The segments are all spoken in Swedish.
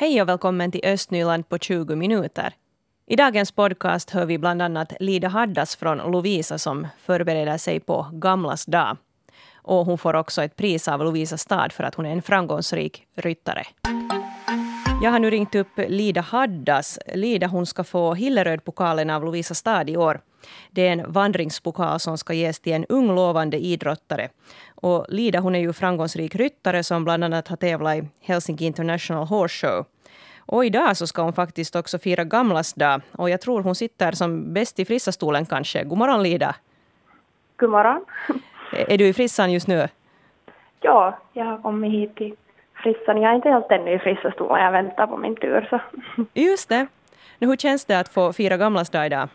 Hej och välkommen till Östnyland på 20 minuter. I dagens podcast hör vi bland annat Lida Haddas från Lovisa som förbereder sig på Gamlas dag. Och hon får också ett pris av Lovisa stad för att hon är en framgångsrik ryttare. Jag har nu ringt upp Lida Haddas. Lida hon ska få Hillerödpokalen av Lovisa stad i år. Det är en vandringspokal som ska ges till en ung lovande idrottare. Och Lida hon är ju framgångsrik ryttare som bland annat har tävlat i Helsinki International Horse Show. Och idag så ska hon faktiskt också fira Gamlas dag. Och jag tror hon sitter som bäst i frissastolen kanske. God morgon Lida. God morgon. Är du i frissan just nu? Ja, jag har kommit hit till frissan. Jag är inte helt ännu i frissastolen. Jag väntar på min tur. Så. Just det. Nu, hur känns det att få fira Gamlas dag idag?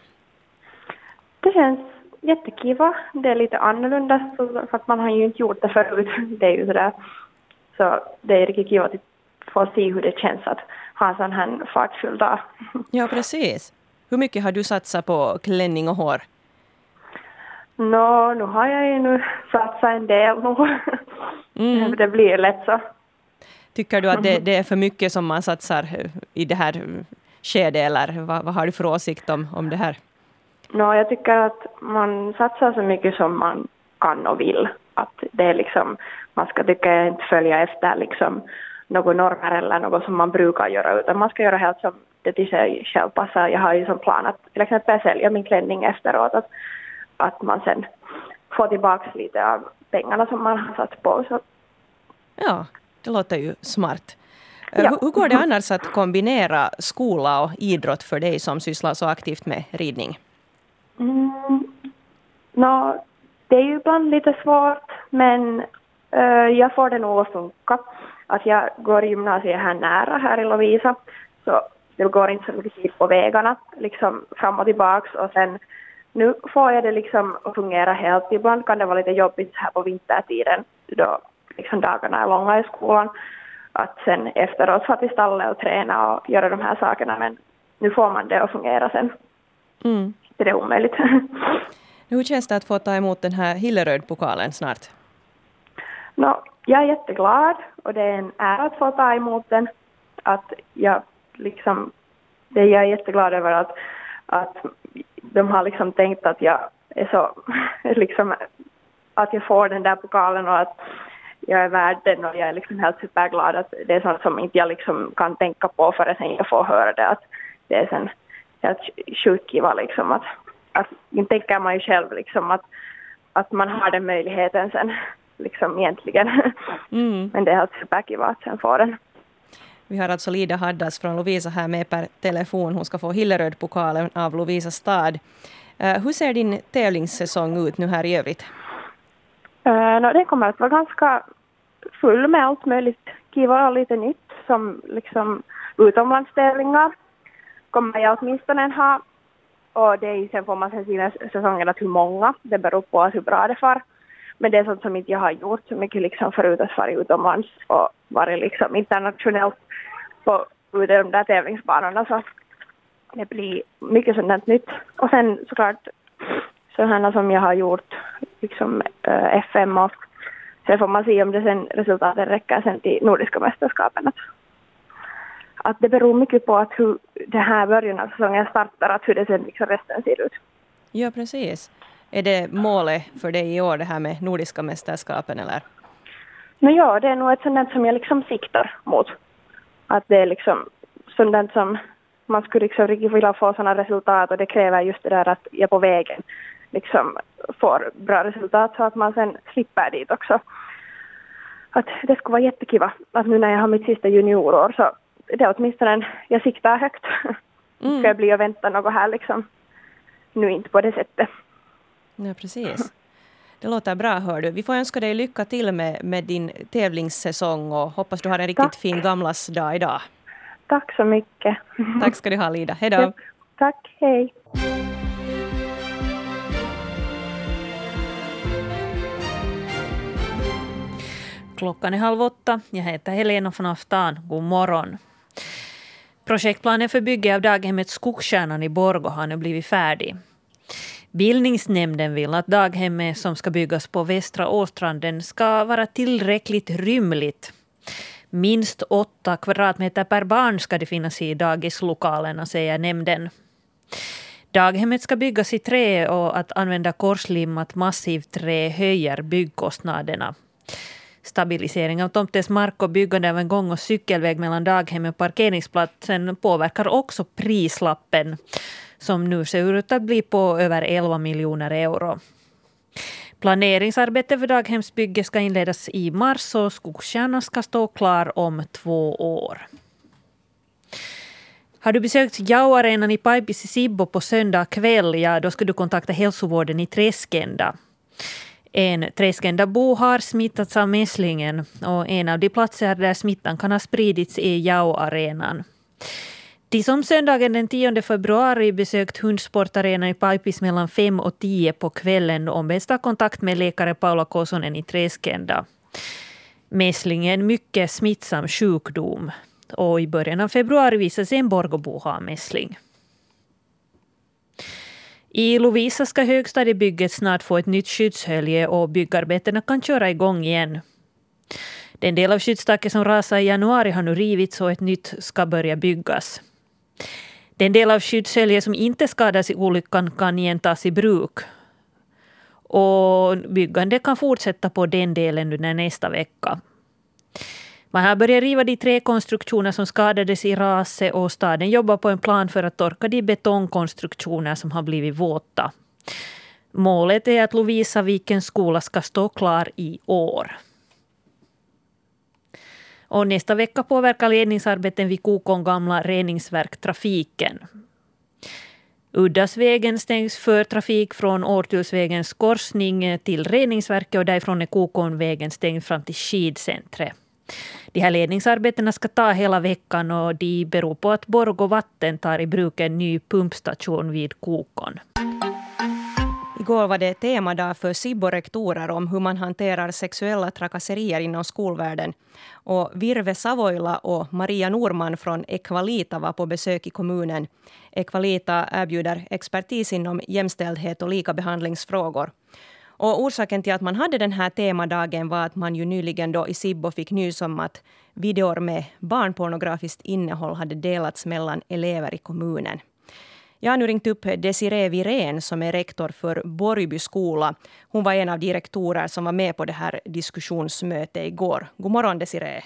Det känns jättekiva. Det är lite annorlunda för att man har ju inte gjort det förut. Det är ju sådär. Så det är riktigt kiva att få se hur det känns att ha en sån här fartfylld dag. Ja, precis. Hur mycket har du satsat på klänning och hår? Nå, nu har jag ju nu satsat en del nu. Mm. Det blir lätt så. Tycker du att det, det, är för mycket som man satsar i det här skedet eller vad, vad har du för åsikt om, om det här? No, jag tycker att man satsar så mycket som man kan och vill. Att det är liksom, man ska tycka inte följa efter liksom några normer eller något som man brukar göra utan man ska göra helt som det till sig själv passar. Jag har ju som plan att till exempel sälja min klänning efteråt att, att man sen får tillbaka lite av pengarna som man har satt på. Så. Ja, det låter ju smart. Ja. Hur, går det annars att kombinera skola och idrott för dig som sysslar så aktivt med ridning? Mm, no, det är ju ibland lite svårt men uh, jag får det nog att funka. Att jag går gymnasiet här nära, här i Lovisa, så det går inte så mycket tid på vägarna, liksom fram och tillbaks och sen nu får jag det liksom att fungera helt. Ibland kan det vara lite jobbigt här på vintertiden då liksom dagarna är långa i skolan. Att sen efteråt få till stallet och träna och göra de här sakerna men nu får man det att fungera sen. Mm är det omöjligt. Hur känns det att få ta emot den här Hilleröd-pokalen snart? No, jag är jätteglad och det är en ära att få ta emot den. Att jag liksom, det jag är jätteglad över att, att de har liksom tänkt att jag är så, liksom, att jag får den där pokalen och att jag är värd den och jag är liksom helt superglad att det är sånt som inte jag liksom kan tänka på förrän jag får höra det. Att det är sen helt sjukt liksom att, att nu tänker man ju själv liksom att, att man har den möjligheten sen liksom egentligen. Mm. Men det är helt superkiva att sen få den. Vi har alltså Lida Haddas från Lovisa här med per telefon. Hon ska få Hilleröd-pokalen av Lovisa stad. Uh, hur ser din tävlingssäsong ut nu här i övrigt? Uh, no, det kommer att vara ganska full med allt möjligt kiva och lite nytt som liksom utomlandstävlingar kommer jag åtminstone ha. Och det är, sen får man sen sina säsongen att hur många, det beror på hur bra det far. Men det är sånt som inte jag har gjort så mycket liksom förut att fara utomlands och varit liksom internationellt på de där tävlingsbanorna så det blir mycket sånt nytt. Och sen såklart sådana som jag har gjort, liksom eh, FM och sen får man se om det sen resultaten räcker sen till Nordiska mästerskapen att det beror mycket på att hur den här början av säsongen startar, att hur det sen liksom resten ser ut. Ja, precis. Är det målet för dig i år, det här med Nordiska mästerskapen, eller? No, ja, det är nog ett sådant som jag liksom siktar mot. Att det är liksom sådant som man skulle liksom riktigt vilja få sådana resultat och det kräver just det där att jag på vägen liksom får bra resultat så att man sen slipper dit också. Att det skulle vara jättekiva att nu när jag har mitt sista juniorår så det är åtminstone jag siktar högt. Mm. Ska jag bli och vänta något här liksom. Nu inte på det sättet. Ja, precis. Det låter bra, hör du. Vi får önska dig lycka till med, med din tävlingssäsong och hoppas du har en riktigt Tack. fin gamlasdag idag. Tack så mycket. Tack ska du ha, Lida. Hej då. Tack, hej. Klockan är halv åtta. Jag heter Helena von Aftan. God morgon. Projektplanen för bygge av daghemmet Skogsstjärnan i Borgå har nu blivit färdig. Bildningsnämnden vill att daghemmet som ska byggas på Västra Åstranden ska vara tillräckligt rymligt. Minst åtta kvadratmeter per barn ska det finnas i dagislokalerna, säger nämnden. Daghemmet ska byggas i trä och att använda korslimmat massivt trä höjer byggkostnaderna. Stabilisering av tomtens mark och byggande av en gång och cykelväg mellan daghem och parkeringsplatsen påverkar också prislappen som nu ser ut att bli på över 11 miljoner euro. Planeringsarbetet för daghemsbygge ska inledas i mars och Skogstjärnan ska stå klar om två år. Har du besökt Jau-arenan i Paipis i Sibbo på söndag kväll, ja då ska du kontakta hälsovården i Träskända. En Träskända-bo har smittats av mässlingen och en av de platser där smittan kan ha spridits är Jao-arenan. De som söndagen den 10 februari besökt hundsportarenan i Paipis mellan 5 och 10 på kvällen ombeds ta kontakt med läkare Paula Kosonen i Träskända. Mässling är en mycket smittsam sjukdom och i början av februari visade sig en Borgåbo ha mässling. I Lovisa ska högstadiebygget snart få ett nytt skyddshölje och byggarbetena kan köra igång igen. Den del av skyddstaket som rasade i januari har nu rivits och ett nytt ska börja byggas. Den del av skyddshöljet som inte skadas i olyckan kan igen tas i bruk. Och byggandet kan fortsätta på den delen under nästa vecka. Man har börjat riva de tre konstruktioner som skadades i raset och staden jobbar på en plan för att torka de betongkonstruktioner som har blivit våta. Målet är att Lovisavikens skola ska stå klar i år. Och nästa vecka påverkar ledningsarbeten vid Kokon gamla reningsverk trafiken. Uddasvägen stängs för trafik från Årtullsvägens korsning till reningsverket och därifrån är Kokonvägen stängd fram till skidcentret. De här ledningsarbetena ska ta hela veckan och de beror på att Borgå Vatten tar i bruk en ny pumpstation vid Kokon. Igår var det temadag för Sibbo-rektorer om hur man hanterar sexuella trakasserier inom skolvärlden. Och Virve Savoila och Maria Norman från Equalita var på besök i kommunen. Equalita erbjuder expertis inom jämställdhet och likabehandlingsfrågor. Och orsaken till att man hade den här temadagen var att man ju nyligen då i Sibbo fick nys om att videor med barnpornografiskt innehåll hade delats mellan elever i kommunen. Jag har nu ringt upp Desiree Virén som är rektor för Borgby skola. Hon var en av de rektorer som var med på det här diskussionsmötet igår. God morgon Desiree.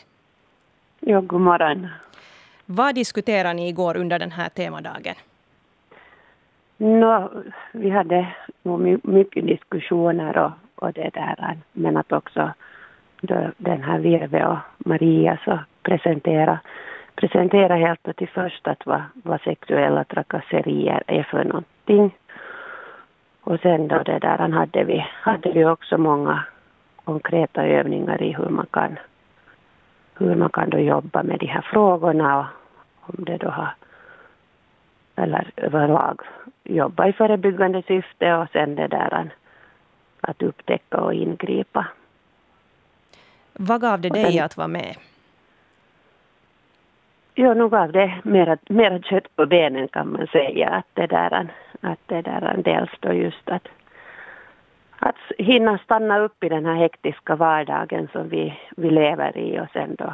Ja, god morgon. Vad diskuterade ni igår under den här temadagen? No, vi hade nog mycket diskussioner och, och det där, men att också då, den här Virve och Maria så presentera, presentera helt och till först att vad, vad sexuella trakasserier är för någonting. Och sen då det där hade vi, hade vi också många konkreta övningar i hur man kan, hur man kan då jobba med de här frågorna och om det då har eller överlag jobba i förebyggande syfte och sen det där att upptäcka och ingripa. Vad gav det dig att vara med? Ja, nog gav det mera, mera kött på benen kan man säga. Att det där, att det där dels då just att, att hinna stanna upp i den här hektiska vardagen som vi, vi lever i och sen då,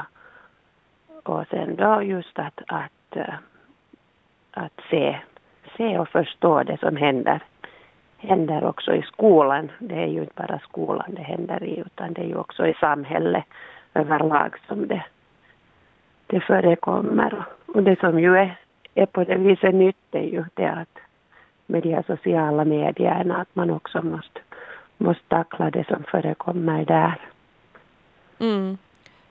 och sen då just att, att, att se se och förstå det som händer, händer också i skolan. Det är ju inte bara skolan det händer i utan det är ju också i samhället överlag som det, det förekommer. Och det som ju är, är på det viset nytt är ju det att med de här sociala medierna att man också måste, måste tackla det som förekommer där. Mm.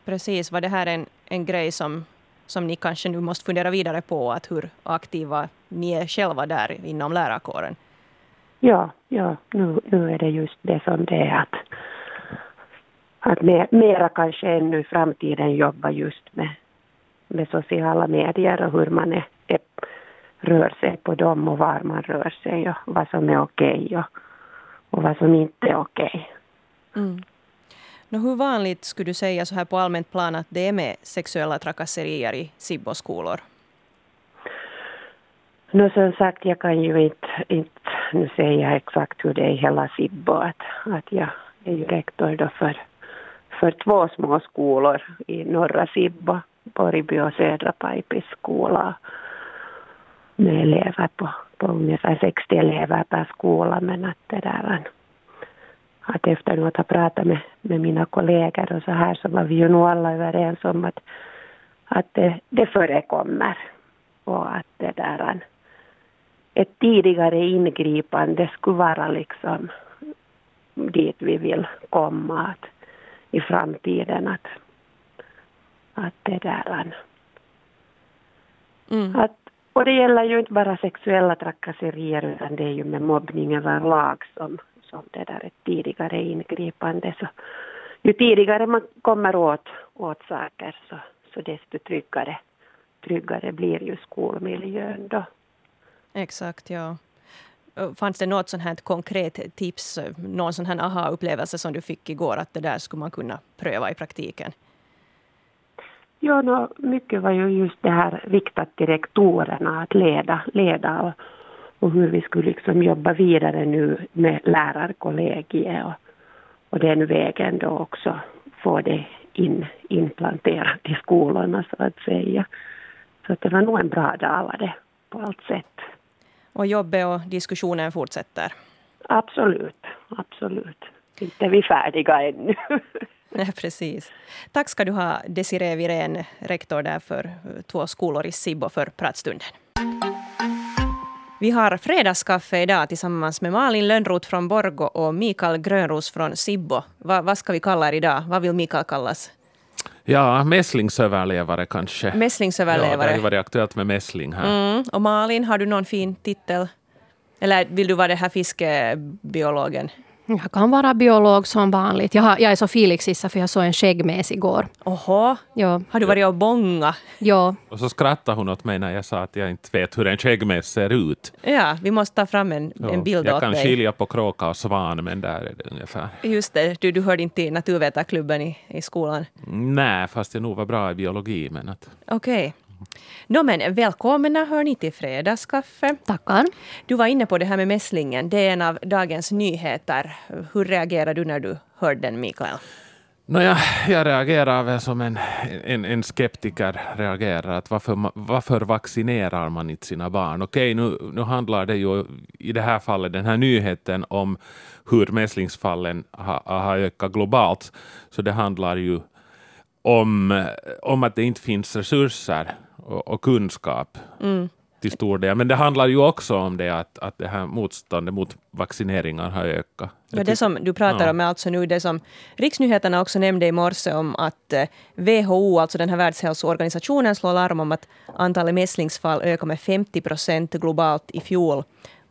Precis, var det här en, en grej som som ni kanske nu måste fundera vidare på, att hur aktiva ni är själva där inom lärarkåren? Ja, ja nu, nu är det just det som det är att, att mer, mera kanske ännu i framtiden jobba just med, med sociala medier och hur man är, är, rör sig på dem och var man rör sig och vad som är okej och, och vad som inte är okej. Mm. No, hur vanligt skulle du säga så här på allmänt plan att det är med sexuella trakasserier i Sibboskolor? No, som sagt, jag kan ju inte, inte nu säga exakt hur det är i hela Sibbo. Att, att jag är ju rektor då för, för två små skolor i norra Sibbo, Borgby och Södra Pajpis skola med elever på, på ungefär 60 elever per skola. Men att det där att efter att ha pratat med, med mina kollegor och så här så var vi ju nog alla överens om att, att det, det förekommer och att det där ett tidigare ingripande skulle vara liksom dit vi vill komma att, i framtiden. Att, att det där... Mm. Att, och det gäller ju inte bara sexuella trakasserier utan det är ju med mobbning överlag som, som det där ett tidigare ingripande. Så ju tidigare man kommer åt, åt saker så, så desto tryggare, tryggare blir ju skolmiljön då. Exakt, ja. Fanns det något sånt här konkret tips, någon sån här aha-upplevelse som du fick igår, att det där skulle man kunna pröva i praktiken? Ja, no, mycket var ju just det här riktat till rektorerna, att leda, leda och, och hur vi skulle liksom jobba vidare nu med lärarkollegiet och, och den vägen då också få det in, implanterat i skolorna så att säga. Så att det var nog en bra dag var det på allt sätt. Och jobbet och diskussionen fortsätter? Absolut, absolut. Inte är vi färdiga ännu. Nej, precis. Tack ska du ha, Desiree Virén, rektor där för två skolor i Sibbo för pratstunden. Vi har fredagskaffe idag tillsammans med Malin Lönnroth från Borgo och Mikael Grönros från Sibbo. Va, vad ska vi kalla er idag? Vad vill Mikael kallas? Ja, mässlingsöverlevare kanske. Mässlingsöverlevare. Ja, det har varit aktuellt med mässling här. Mm. Och Malin, har du någon fin titel? Eller vill du vara det här fiskebiologen? Jag kan vara biolog som vanligt. Jag, har, jag är så Felix-Issa för jag såg en skäggmes igår. Oho. Ja. Har du varit och bonga? Ja. Och så skrattade hon åt mig när jag sa att jag inte vet hur en skäggmes ser ut. Ja, vi måste ta fram en, en bild Jag åt kan dig. skilja på kråka och svan, men där är det ungefär. Just det, du, du hörde inte till naturvetarklubben i, i skolan? Nej, fast jag nog var bra i biologi. Att... Okej. Okay. No, men välkomna hör ni till Fredagskaffe. Tackar. Du var inne på det här med mässlingen. Det är en av dagens nyheter. Hur reagerade du när du hörde den, Mikael? No, jag, jag reagerar väl som en, en, en skeptiker reagerar. Att varför, varför vaccinerar man inte sina barn? Okej, nu, nu handlar det ju i det här fallet, den här nyheten om hur mässlingsfallen har ha ökat globalt. Så det handlar ju om, om att det inte finns resurser och, och kunskap mm. till stor del. Men det handlar ju också om det att, att det här motståndet mot vaccineringar har ökat. Ja, det som du pratar ja. om är alltså nu det som Riksnyheterna också nämnde i morse om att eh, WHO, alltså den här världshälsoorganisationen, slår larm om att antalet mässlingsfall ökar med 50 procent globalt i fjol.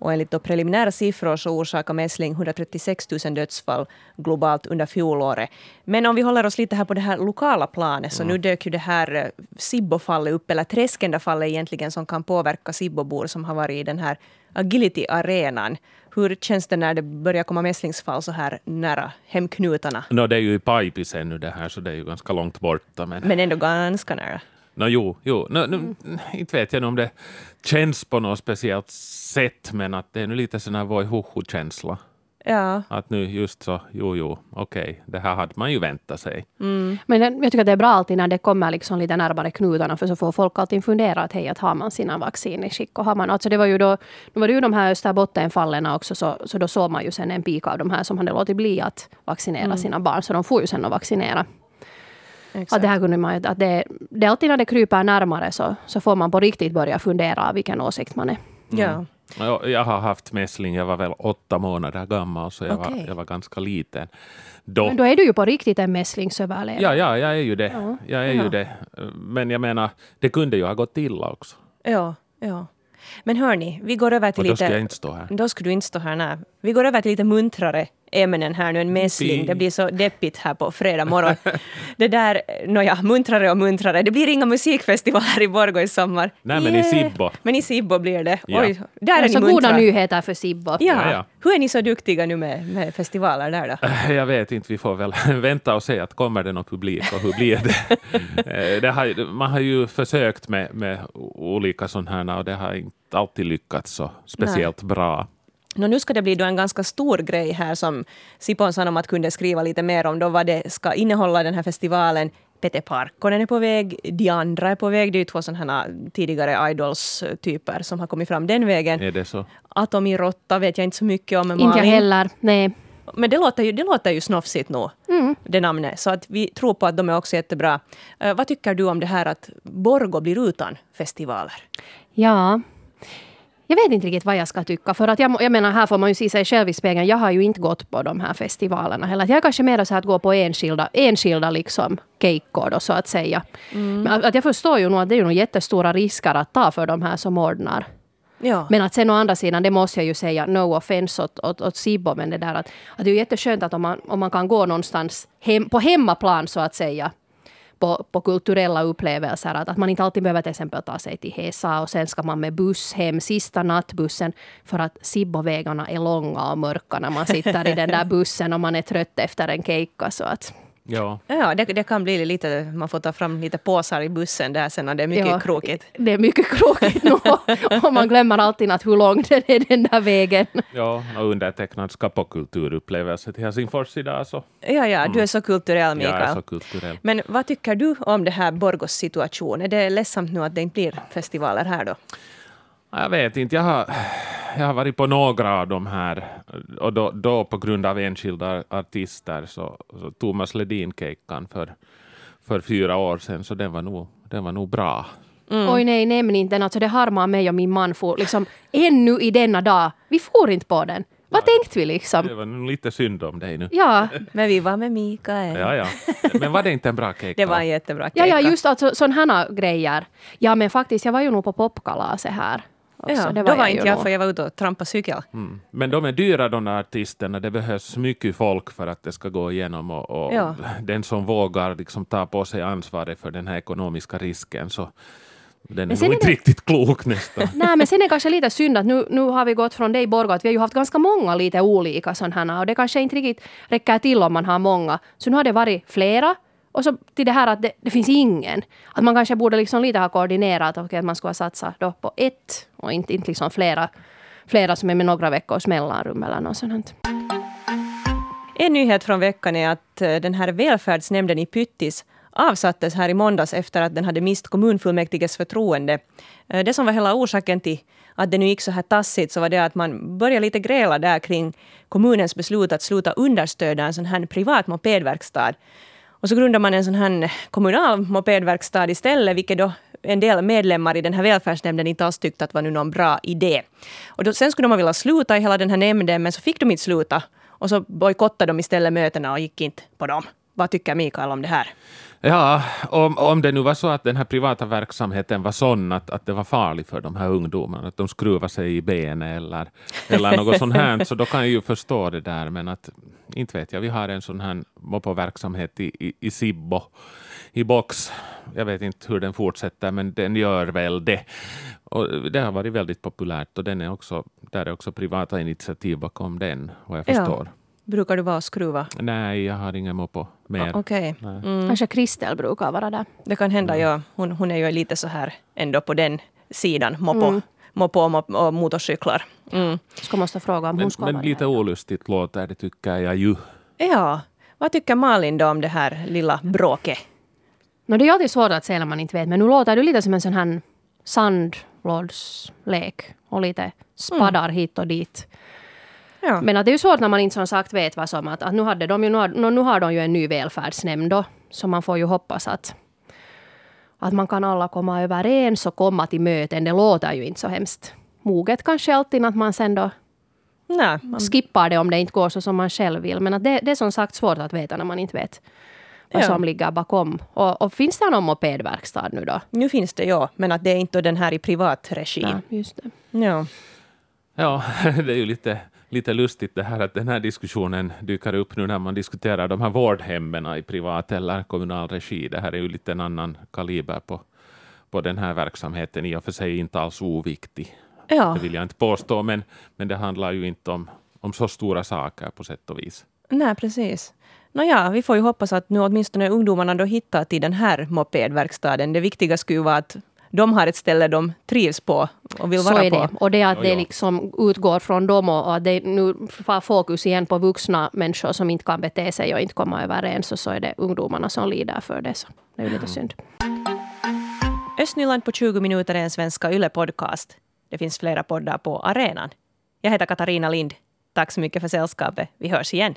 Och enligt då preliminära siffror så orsakar mässling 136 000 dödsfall globalt under fjolåret. Men om vi håller oss lite här på det här lokala planet så mm. nu dök ju det här eh, Sibbo-fallet upp, eller Träskenda-fallet egentligen, som kan påverka Sibbobor som har varit i den här agility-arenan. Hur känns det när det börjar komma mässlingsfall så här nära hemknutarna? No, det är ju i Paipis ännu det här, så det är ju ganska långt borta. Men, men ändå ganska nära. No, jo, jo. No, no, mm. inte vet jag om det känns på något speciellt sätt, men att det är nu lite sån här voi-huhu-känsla. Ja. Att nu just så, jo, jo, okej, okay. det här hade man ju väntat sig. Mm. Men jag tycker att det är bra alltid när det kommer liksom lite närmare knutarna, för så får folk alltid fundera att hej, att har man sina vaccin i skick? Och har man, alltså det var ju då, då var det ju de här Österbottenfallen också, så, så då såg man ju sen en pik av de här som hade låtit bli att vaccinera mm. sina barn, så de får ju sen att vaccinera. Att det, här kunde man, att det, det är alltid när det kryper närmare så, så får man på riktigt börja fundera vilken åsikt man är. Mm. Ja. Jag har haft mässling, jag var väl åtta månader gammal, så jag, okay. var, jag var ganska liten. Då, Men då är du ju på riktigt en mässlingsöverlevare. Ja, ja, jag är ju det. Ja. Jag är ja. ju det. Men jag menar, det kunde ju ha gått illa också. Ja, ja. Men hörni, vi går över till Och då lite... Då ska jag inte stå här. Då ska du inte stå här, nej. Vi går över till lite muntrare ämnen här nu, en mässling. Det blir så deppigt här på fredag morgon. det där, nåja, muntrare och muntrare. Det blir inga musikfestivaler i Borgå i sommar. Nej, men yeah. i Sibbo. Men i Sibbo blir det. Ja. Oj, där är, är så muntra. goda nyheter för Sibbo. Ja. Ja, ja. Hur är ni så duktiga nu med, med festivaler där då? Jag vet inte, vi får väl vänta och se att kommer det någon publik och hur blir det? Eh, det har, man har ju försökt med, med olika sådana här och det har inte alltid lyckats så speciellt Nej. bra. Nå, nu ska det bli då en ganska stor grej här som Sipon Sanomat kunde skriva lite mer om då vad det ska innehålla den här festivalen. Peter Parkkonen är på väg, de andra är på väg. Det är ju två sådana tidigare Idols-typer som har kommit fram den vägen. Är det så? Atomi Rotta vet jag inte så mycket om. Inte jag heller. Nej. Men det låter ju, det låter ju snofsigt nog, mm. det namnet. Så att vi tror på att de är också jättebra. Uh, vad tycker du om det här att Borgo blir utan festivaler? Ja, jag vet inte riktigt vad jag ska tycka. För att jag, jag menar, här får man ju se sig själv i spegeln. Jag har ju inte gått på de här festivalerna heller. Jag är kanske mer så att gå på enskilda, enskilda liksom keikkor då, så att säga. Mm. Men att jag förstår ju nog att det är ju nog jättestora risker att ta för de här som ordnar. Ja. Men att sen å andra sidan, det måste jag ju säga, no offense åt, åt, åt Sibbo, men det där att, att det är jätteskönt att om man, om man kan gå någonstans hem, på hemmaplan så att säga, på, på kulturella upplevelser. Att, att man inte alltid behöver till exempel ta sig till Hesa och sen ska man med buss hem sista nattbussen för att Sibbovägarna är långa och mörka när man sitter i den där bussen och man är trött efter en keikka. Så att, Ja, ja det, det, kan bli lite, man får ta fram lite påsar i bussen där sen när det är mycket ja, krokigt. Det är mycket krokigt nu och man glömmer alltid att hur lång den är den där vägen. Ja, och undertecknad ska på kulturupplevelse till Helsingfors idag så. Ja, ja, du är så kulturell Mikael. Jag är så kulturell. Men vad tycker du om det här Borgos situation? Är det ledsamt nu att det inte blir festivaler här då? Jag vet inte, jag har, jag har varit på några av de här och då, då på grund av enskilda artister så, så Thomas Ledin-kejkan för, för fyra år sedan så den var nog, den var nog bra. Mm. Oj nej, nämn inte den. Alltså det harmar mig och min man for liksom ännu i denna dag. Vi får inte på den. Vad tänkte vi liksom? Det var lite synd om dig nu. Ja. Men vi var med Mikael. Ja, ja. Men var det inte en bra kejka? Det var en jättebra kejka. Ja, ja, just alltså sådana här grejer. Ja, men faktiskt, jag var ju nog på popkalaset här. Ja, det var då var inte jag, för jag var ute och trampade cykel. Mm. Men de är dyra de där artisterna, det behövs mycket folk för att det ska gå igenom och, och ja. den som vågar liksom ta på sig ansvaret för den här ekonomiska risken så den är nog inte riktigt klok nästan. Nej, men sen är det kanske lite synd att nu, nu har vi gått från dig Borgo att vi har ju haft ganska många lite olika sådana här och det kanske inte riktigt räcker till om man har många. Så nu har det varit flera och så till det här att det, det, finns ingen. Att man kanske borde liksom lite ha koordinerat och att man skulle ha satsat då på ett och inte, inte liksom flera, flera som är med några veckors mellanrum eller något sånt. En nyhet från veckan är att eh, den här välfärdsnämnden i Pyttis avsattes här i måndags efter att den hade mist kommunfullmäktiges förtroende. Eh, det som var hela orsaken till att det nu gick så här tassigt så var det att man började lite gräla där kring kommunens beslut att sluta understödja en sån här privat mopedverkstad och så grundade man en sån här kommunal mopedverkstad istället, vilket då en del medlemmar i den här välfärdsnämnden inte alls tyckte att var nu någon bra idé. Och då, sen skulle de vilja sluta i hela den här nämnden, men så fick de inte sluta. Och så bojkottade de istället mötena och gick inte på dem. Vad tycker Mikael om det här? Ja, om, om det nu var så att den här privata verksamheten var sån att, att det var farligt för de här ungdomarna, att de skruvade sig i benet eller, eller något sånt här, så då kan jag ju förstå det där, men att inte vet jag, vi har en sån här moppoverksamhet i, i, i Sibbo, i box. Jag vet inte hur den fortsätter, men den gör väl det. Och det har varit väldigt populärt och den är också, där är också privata initiativ bakom den, vad jag förstår. Ja. Brukar du vara och skruva? Nej, jag har ingen moppo mer. Ah, okay. mm. Kanske Kristel brukar vara där. Det kan hända, mm. ja. Hon, hon är ju lite så här ändå på den sidan, moppo. Mm. Moppo och, motorcyklar. Mm. Ska måste fråga om men, hon ska Men lite olustigt låter det tycker jag ju. Ja. Vad tycker Malin då om det här lilla bråket? No, det är alltid svårt att säga när man inte vet, men nu låter det lite som en sån här sandlådslek och lite spadar mm. hit och dit. Ja. Men att det är ju svårt när man inte som sagt vet vad som att, att nu, hade de ju, nu, har, nu har de ju en ny välfärdsnämnd då. Så man får ju hoppas att, att man kan alla komma överens och komma till möten. Det låter ju inte så hemskt moget kanske alltid att man sen då Nej, man... skippar det om det inte går så som man själv vill. Men att det, det är som sagt svårt att veta när man inte vet vad ja. som ligger bakom. Och, och, finns det någon mopedverkstad nu då? Nu finns det ja, men att det är inte den här i privat regi. Nej, just det. Ja. ja, det är ju lite lite lustigt det här att den här diskussionen dyker upp nu när man diskuterar de här vårdhemmen i privat eller kommunal regi. Det här är ju lite en annan kaliber på, på den här verksamheten, i och för sig inte alls oviktig. Ja. Det vill jag inte påstå, men, men det handlar ju inte om, om så stora saker på sätt och vis. Nej, precis. Nåja, vi får ju hoppas att nu åtminstone ungdomarna då hittar till den här mopedverkstaden. Det viktiga skulle ju vara att de har ett ställe de trivs på och vill Så vara är på. det. Och det är att Jo, det liksom utgår från dem och att det nu får fokus igen på vuxna människor som inte kan bete sig och inte komma överens. Och så är det ungdomarna som lider för det. Så det är ju lite synd. Östnyland på 20 minuter är en svenska Yle-podcast. Det finns flera poddar på arenan. Jag heter Katarina Lind. Tack så mycket för sällskapet. Vi hörs igen.